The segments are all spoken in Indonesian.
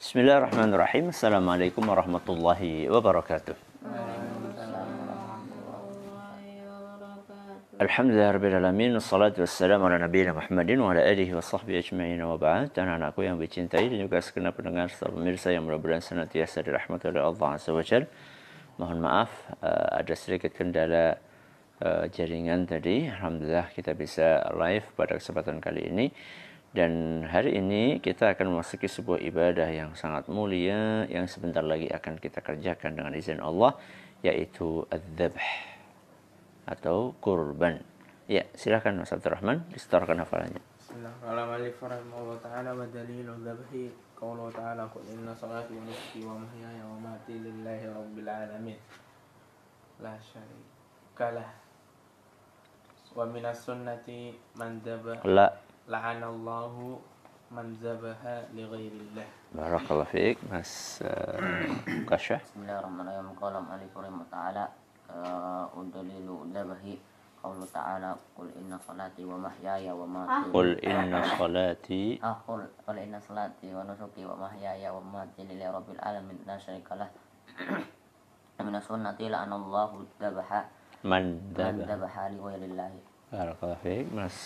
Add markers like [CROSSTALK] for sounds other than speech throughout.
Bismillahirrahmanirrahim. Assalamualaikum warahmatullahi wabarakatuh. Alhamdulillah Rabbil wassalamu ala nabiyina Muhammadin Wa ala alihi wa sahbihi ajma'in wa ba'd Anak-anakku yang dicintai dan juga segenap pendengar serta pemirsa yang mudah-mudahan senantiasa dirahmati oleh Allah Azza wa Jal Mohon maaf uh, ada sedikit kendala uh, jaringan tadi Alhamdulillah kita bisa live pada kesempatan kali ini dan hari ini kita akan memasuki sebuah ibadah yang sangat mulia yang sebentar lagi akan kita kerjakan dengan izin Allah yaitu adzabh atau kurban. Ya, silakan Mas Abdul Rahman disetorkan hafalannya. Bismillahirrahmanirrahim. La syarika lah. Wa minas sunnati man dzaba La la'anallahu man zabaha li ghairillah. Barakallah fiik Mas uh, Kasyah. Bismillahirrahmanirrahim. Qala Malik ta'ala udalilu dzabahi qawlu ta'ala qul inna salati wa mahyaya wa mamati Qul inna salati ah qul qul inna salati wa nusuki wa mahyaya wa mamati lillahi rabbil alamin la syarikalah min sunnati la'anallahu dzabaha man man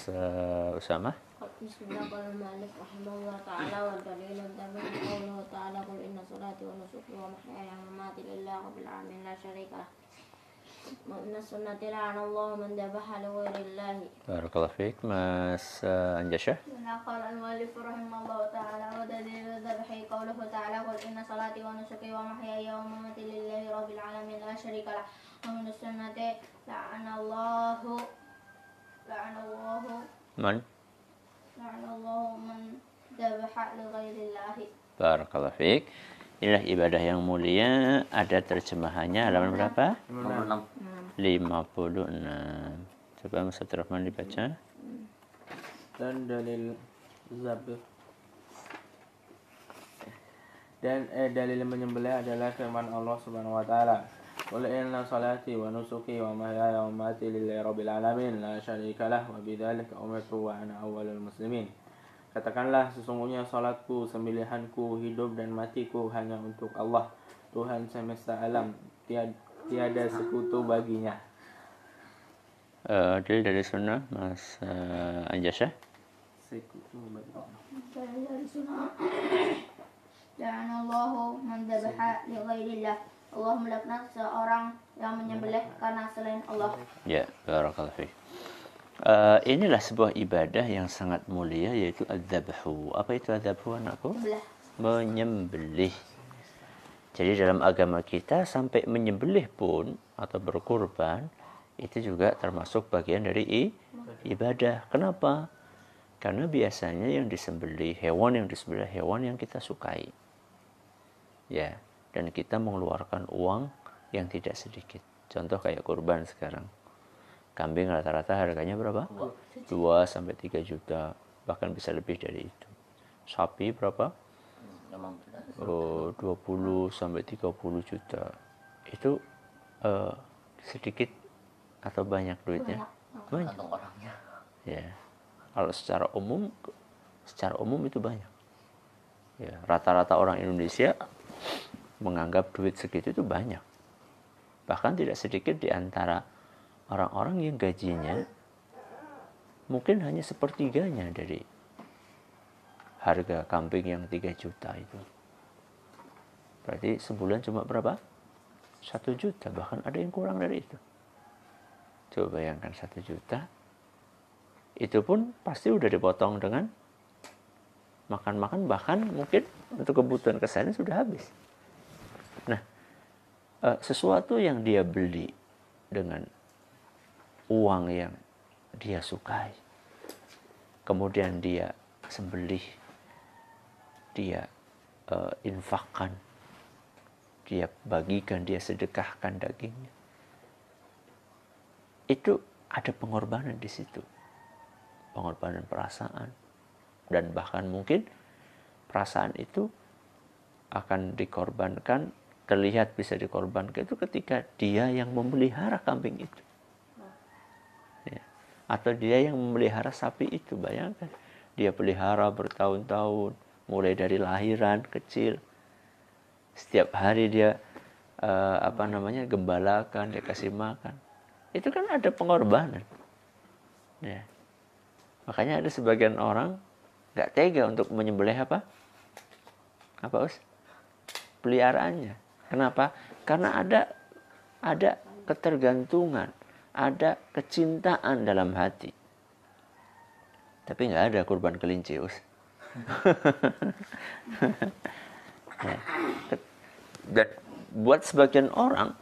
بسم الله قال المؤلف رحمه الله تعالى والدليل الدليل قوله تعالى قل إن صلاتي ونسكي ومحياي ومماتي لله رب العالمين لا شريك له وإن السنة لعن الله من ذبح لغير الله fiik Mas uh, Anjasyah. هنا قال المؤلف رحمه الله تعالى ودليل الذبح قوله تعالى قل إن صلاتي ونسكي ومحياي ومماتي لله رب العالمين لا شريك له ومن السنة لعن الله لعن الله Man Barakallahu fiik. Inilah ibadah yang mulia. Ada terjemahannya halaman berapa? 56. 56. Coba Ustaz Rahman dibaca. Dan dalil zabih dan eh, dalil menyembelih adalah firman Allah Subhanahu wa taala. Qul inna salati wa nusuki wa mahyaya wa mamati lillahi rabbil alamin la syarika lah wa bidzalika umirtu wa ana awwalul muslimin. Katakanlah sesungguhnya salatku, sembelihanku, hidup dan matiku hanya untuk Allah, Tuhan semesta alam. Tiada, tiada sekutu baginya. Uh, dalil dari sunnah Mas uh, Anjasyah. Sekutu baginya. dari sunnah لعن الله من ذبح لغير الله Allah melaknat seorang yang menyembelih karena selain Allah. Ya, barakallahu fiik. Uh, inilah sebuah ibadah yang sangat mulia yaitu adzabhu. Apa itu adzabhu anakku? Belah. Menyembelih. Jadi dalam agama kita sampai menyembelih pun atau berkurban itu juga termasuk bagian dari i- ibadah. Kenapa? Karena biasanya yang disembelih hewan yang disembelih hewan yang kita sukai. Ya, dan kita mengeluarkan uang yang tidak sedikit. Contoh kayak kurban sekarang. Kambing rata-rata harganya berapa? 2 sampai 3 juta, bahkan bisa lebih dari itu. Sapi berapa? 15 Oh, 20 sampai 30 juta. Itu eh, sedikit atau banyak duitnya? Banyak. orangnya Ya. Kalau secara umum secara umum itu banyak. Ya, rata-rata orang Indonesia menganggap duit segitu itu banyak. Bahkan tidak sedikit di antara orang-orang yang gajinya mungkin hanya sepertiganya dari harga kambing yang 3 juta itu. Berarti sebulan cuma berapa? Satu juta, bahkan ada yang kurang dari itu. Coba bayangkan satu juta, itu pun pasti udah dipotong dengan makan-makan bahkan mungkin untuk kebutuhan keseharian sudah habis. Nah, eh, sesuatu yang dia beli dengan uang yang dia sukai, kemudian dia sembelih, dia eh, infakkan, dia bagikan, dia sedekahkan dagingnya. Itu ada pengorbanan di situ. Pengorbanan perasaan. Dan bahkan mungkin perasaan itu akan dikorbankan terlihat bisa dikorbankan itu ketika dia yang memelihara kambing itu. Ya. atau dia yang memelihara sapi itu bayangkan. Dia pelihara bertahun-tahun mulai dari lahiran kecil. Setiap hari dia uh, apa namanya gembalakan dia kasih makan. Itu kan ada pengorbanan. Ya. Makanya ada sebagian orang nggak tega untuk menyembelih apa? Apa us? Peliharaannya kenapa? Karena ada ada ketergantungan ada kecintaan dalam hati. Tapi nggak ada kurban kelinci us. [LAUGHS] Ya. dan buat sebagian orang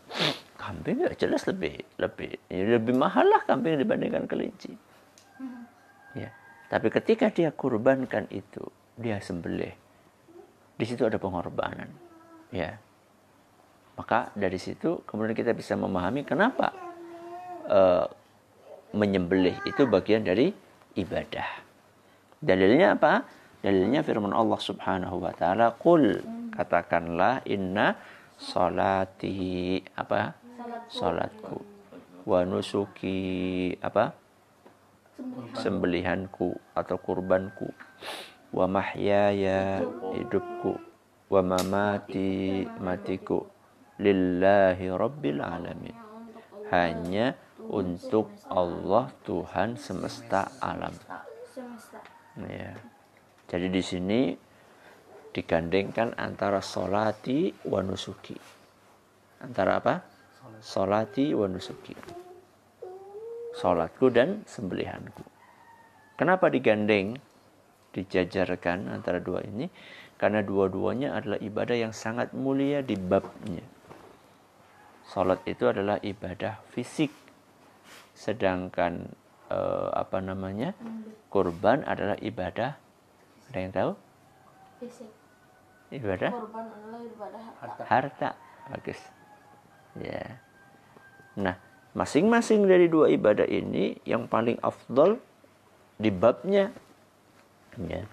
kambing ya jelas lebih lebih ya lebih mahal lah kambing dibandingkan kelinci. Ya. Tapi ketika dia kurbankan itu dia sembelih. Di situ ada pengorbanan. Ya maka dari situ kemudian kita bisa memahami kenapa uh, menyembelih itu bagian dari ibadah dalilnya apa Dalilnya firman Allah Subhanahu wa taala, "Qul katakanlah inna salati apa? Salatku. Wa nusuki apa? Sembelihanku atau kurbanku. Wa mahyaya hidupku. Wa mamati matiku. Lillahi rabbil alamin. Hanya untuk Allah Tuhan semesta alam. Ya. Jadi di sini digandengkan antara solati wa nusuki. Antara apa? Solati wa nusuki. Solatku dan sembelihanku. Kenapa digandeng? Dijajarkan antara dua ini. Karena dua-duanya adalah ibadah yang sangat mulia di babnya. Salat itu adalah ibadah fisik. Sedangkan eh, apa namanya? Kurban adalah ibadah ada yang tahu? Fisik. Ibadah? Korban adalah ibadah harta. Harta. Bagus. Ya. Nah, masing-masing dari dua ibadah ini yang paling afdol di babnya. Ya.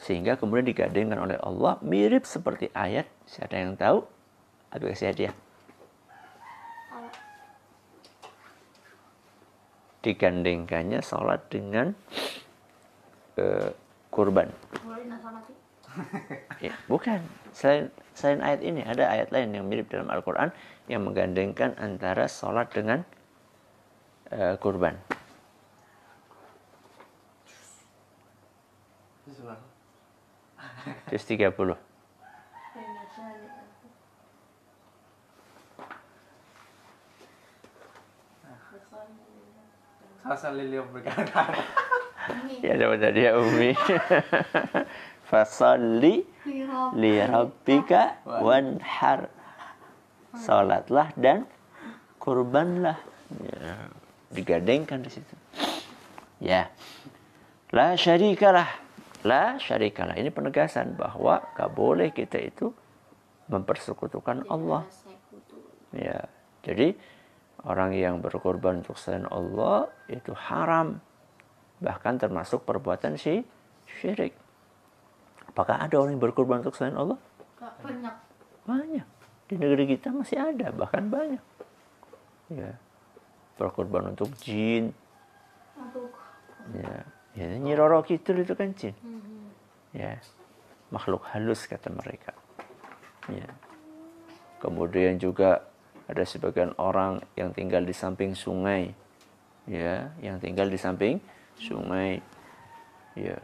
Sehingga kemudian digandengkan oleh Allah mirip seperti ayat. Siapa yang tahu? Aku kasih hadiah. Digandengkannya sholat dengan uh, kurban. Ya, bukan. Selain, selain ayat ini, ada ayat lain yang mirip dalam Al-Quran yang menggandengkan antara sholat dengan uh, kurban. Terus 30. Sasa lilio berkata. Ya dapat hadiah Umi. [LAUGHS] Fasalli li rabbika wanhar. Salatlah dan kurbanlah. Ya, digadengkan di situ. Ya. La syarikalah. La syarikalah. Ini penegasan bahwa gak boleh kita itu mempersekutukan Allah. Ya. Jadi orang yang berkorban untuk selain Allah itu haram bahkan termasuk perbuatan si syirik. Apakah ada orang yang berkorban untuk selain Allah? banyak. Banyak. Di negeri kita masih ada, bahkan banyak. Ya. Berkorban untuk jin. Ya. Ya, Nyi Roro Kidul itu kan jin. hmm. Ya. Makhluk halus kata mereka. Ya. Kemudian juga ada sebagian orang yang tinggal di samping sungai. Ya, yang tinggal di samping sungai ya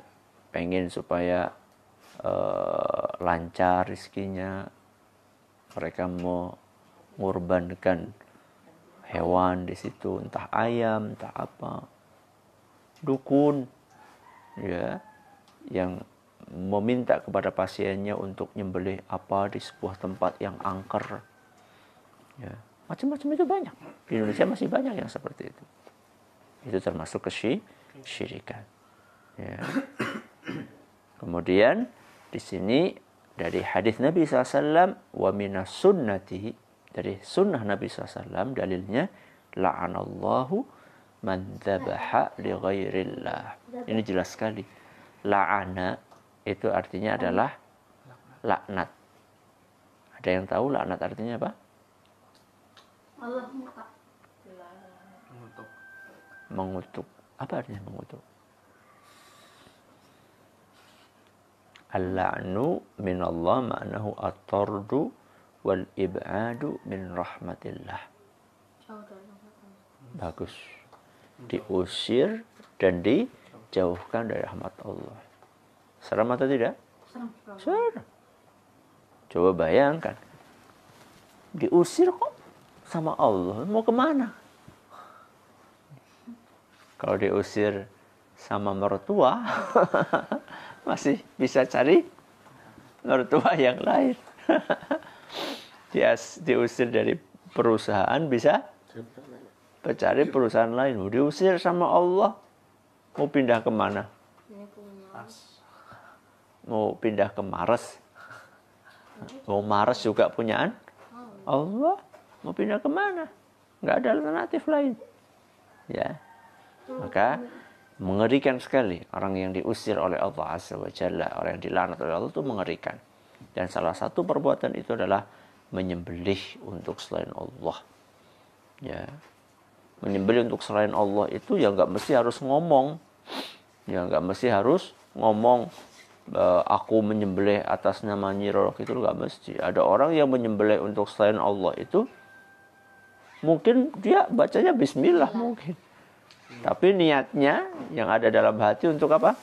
pengen supaya uh, lancar rizkinya mereka mau mengorbankan hewan di situ entah ayam entah apa dukun ya yang meminta kepada pasiennya untuk nyembelih apa di sebuah tempat yang angker ya macam-macam itu banyak di Indonesia masih banyak yang seperti itu itu termasuk kesy syirikan. Ya. Kemudian di sini dari hadis Nabi SAW wa sunnati dari sunnah Nabi SAW dalilnya la'anallahu man dzabaha li ghairillah. Ini jelas sekali. La'ana itu artinya adalah laknat. Ada yang tahu laknat artinya apa? Allah murka. Mengutuk. Mengutuk. Apa artinya mengutuk? Al-la'nu min Allah ma'nahu at-tardu wal ib'adu min rahmatillah. Bagus. Diusir dan dijauhkan dari rahmat Allah. Seram atau tidak? Seram. Coba bayangkan. Diusir kok sama Allah. Mau ke mana? Kalau diusir sama mertua, [LAUGHS] masih bisa cari mertua yang lain. [LAUGHS] Dia diusir dari perusahaan bisa cari perusahaan lain. Diusir sama Allah, mau pindah ke mana? Mau pindah ke Mars? Mau Mars juga punyaan? Allah. Mau pindah ke mana? Nggak ada alternatif lain. Ya. Maka mengerikan sekali orang yang diusir oleh Allah Azza wa Jalla, orang yang dilanat oleh Allah itu mengerikan. Dan salah satu perbuatan itu adalah menyembelih untuk selain Allah. Ya. Menyembelih untuk selain Allah itu ya nggak mesti harus ngomong. Ya nggak mesti harus ngomong "Eh, aku menyembelih atas nama Nyi itu nggak mesti. Ada orang yang menyembelih untuk selain Allah itu mungkin dia bacanya Bismillah mungkin. Tapi niatnya yang ada dalam hati untuk apa?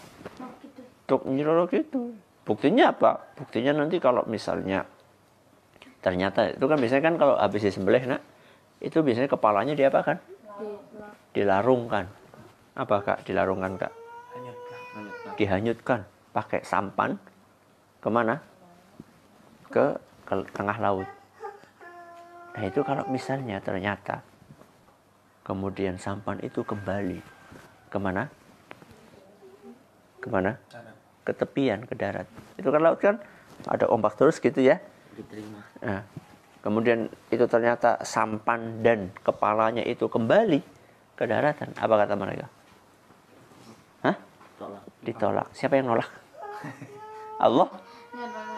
Untuk Nyi Roro itu. Buktinya apa? Buktinya nanti kalau misalnya ternyata itu kan biasanya kan kalau habis disembelih nak itu biasanya kepalanya diapakan? Di Dilarungkan. Apa kak? Dilarungkan kak? dihanyutkan pakai sampan ke mana ke, ke tengah laut nah itu kalau misalnya ternyata kemudian sampan itu kembali ke mana? Ke mana? Ke tepian ke darat. Itu kan laut kan ada ombak terus gitu ya. Diterima. Nah, kemudian itu ternyata sampan dan kepalanya itu kembali ke daratan. Apa kata mereka? Hah? tolak ditolak. Siapa yang nolak? [LAUGHS] Allah.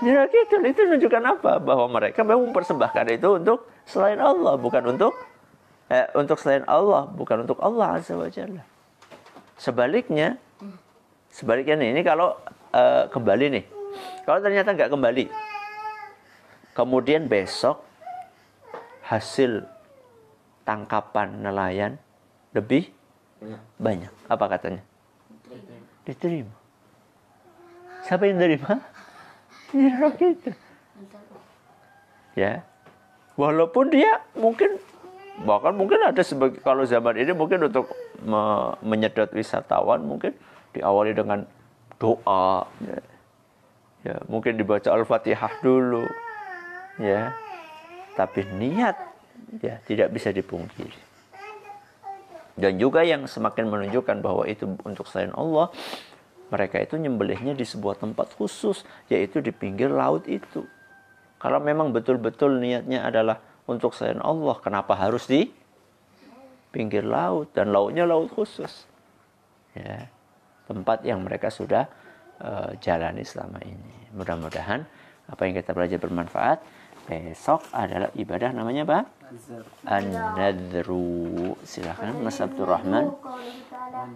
Ya, gitu. Itu menunjukkan apa? Bahwa mereka memang mempersembahkan itu untuk selain Allah, bukan untuk eh, untuk selain Allah, bukan untuk Allah Azza wa Jalla. Sebaliknya, sebaliknya nih, ini kalau eh, kembali nih, kalau ternyata nggak kembali, kemudian besok hasil tangkapan nelayan lebih banyak banyak. Apa katanya? Diterima. Siapa yang terima? Ya gitu. Ya. Walaupun dia mungkin bahkan mungkin ada sebagai kalau zaman ini mungkin untuk me- menyedot wisatawan mungkin diawali dengan doa ya. ya mungkin dibaca al-fatihah dulu ya tapi niat ya tidak bisa dipungkiri dan juga yang semakin menunjukkan bahwa itu untuk selain Allah, mereka itu nyembelihnya di sebuah tempat khusus, yaitu di pinggir laut itu. Kalau memang betul-betul niatnya adalah untuk selain Allah, kenapa harus di pinggir laut dan lautnya laut khusus? Ya, tempat yang mereka sudah eh, jalani selama ini. Mudah-mudahan apa yang kita belajar bermanfaat besok adalah ibadah namanya apa? An-Nadru. Silakan Mas Abdurrahman.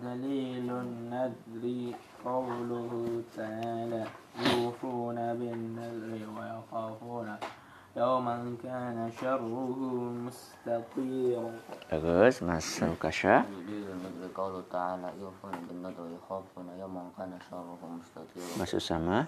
Dalilun nadri qawluhu ta'ala yufuna bin nadri wa yaqafuna yawman kana syarruhu mustatir. Bagus, Mas Lukasya. Dalilun qawluhu ta'ala yufuna bin nadri wa yawman kana syarruhu. Masuk sama.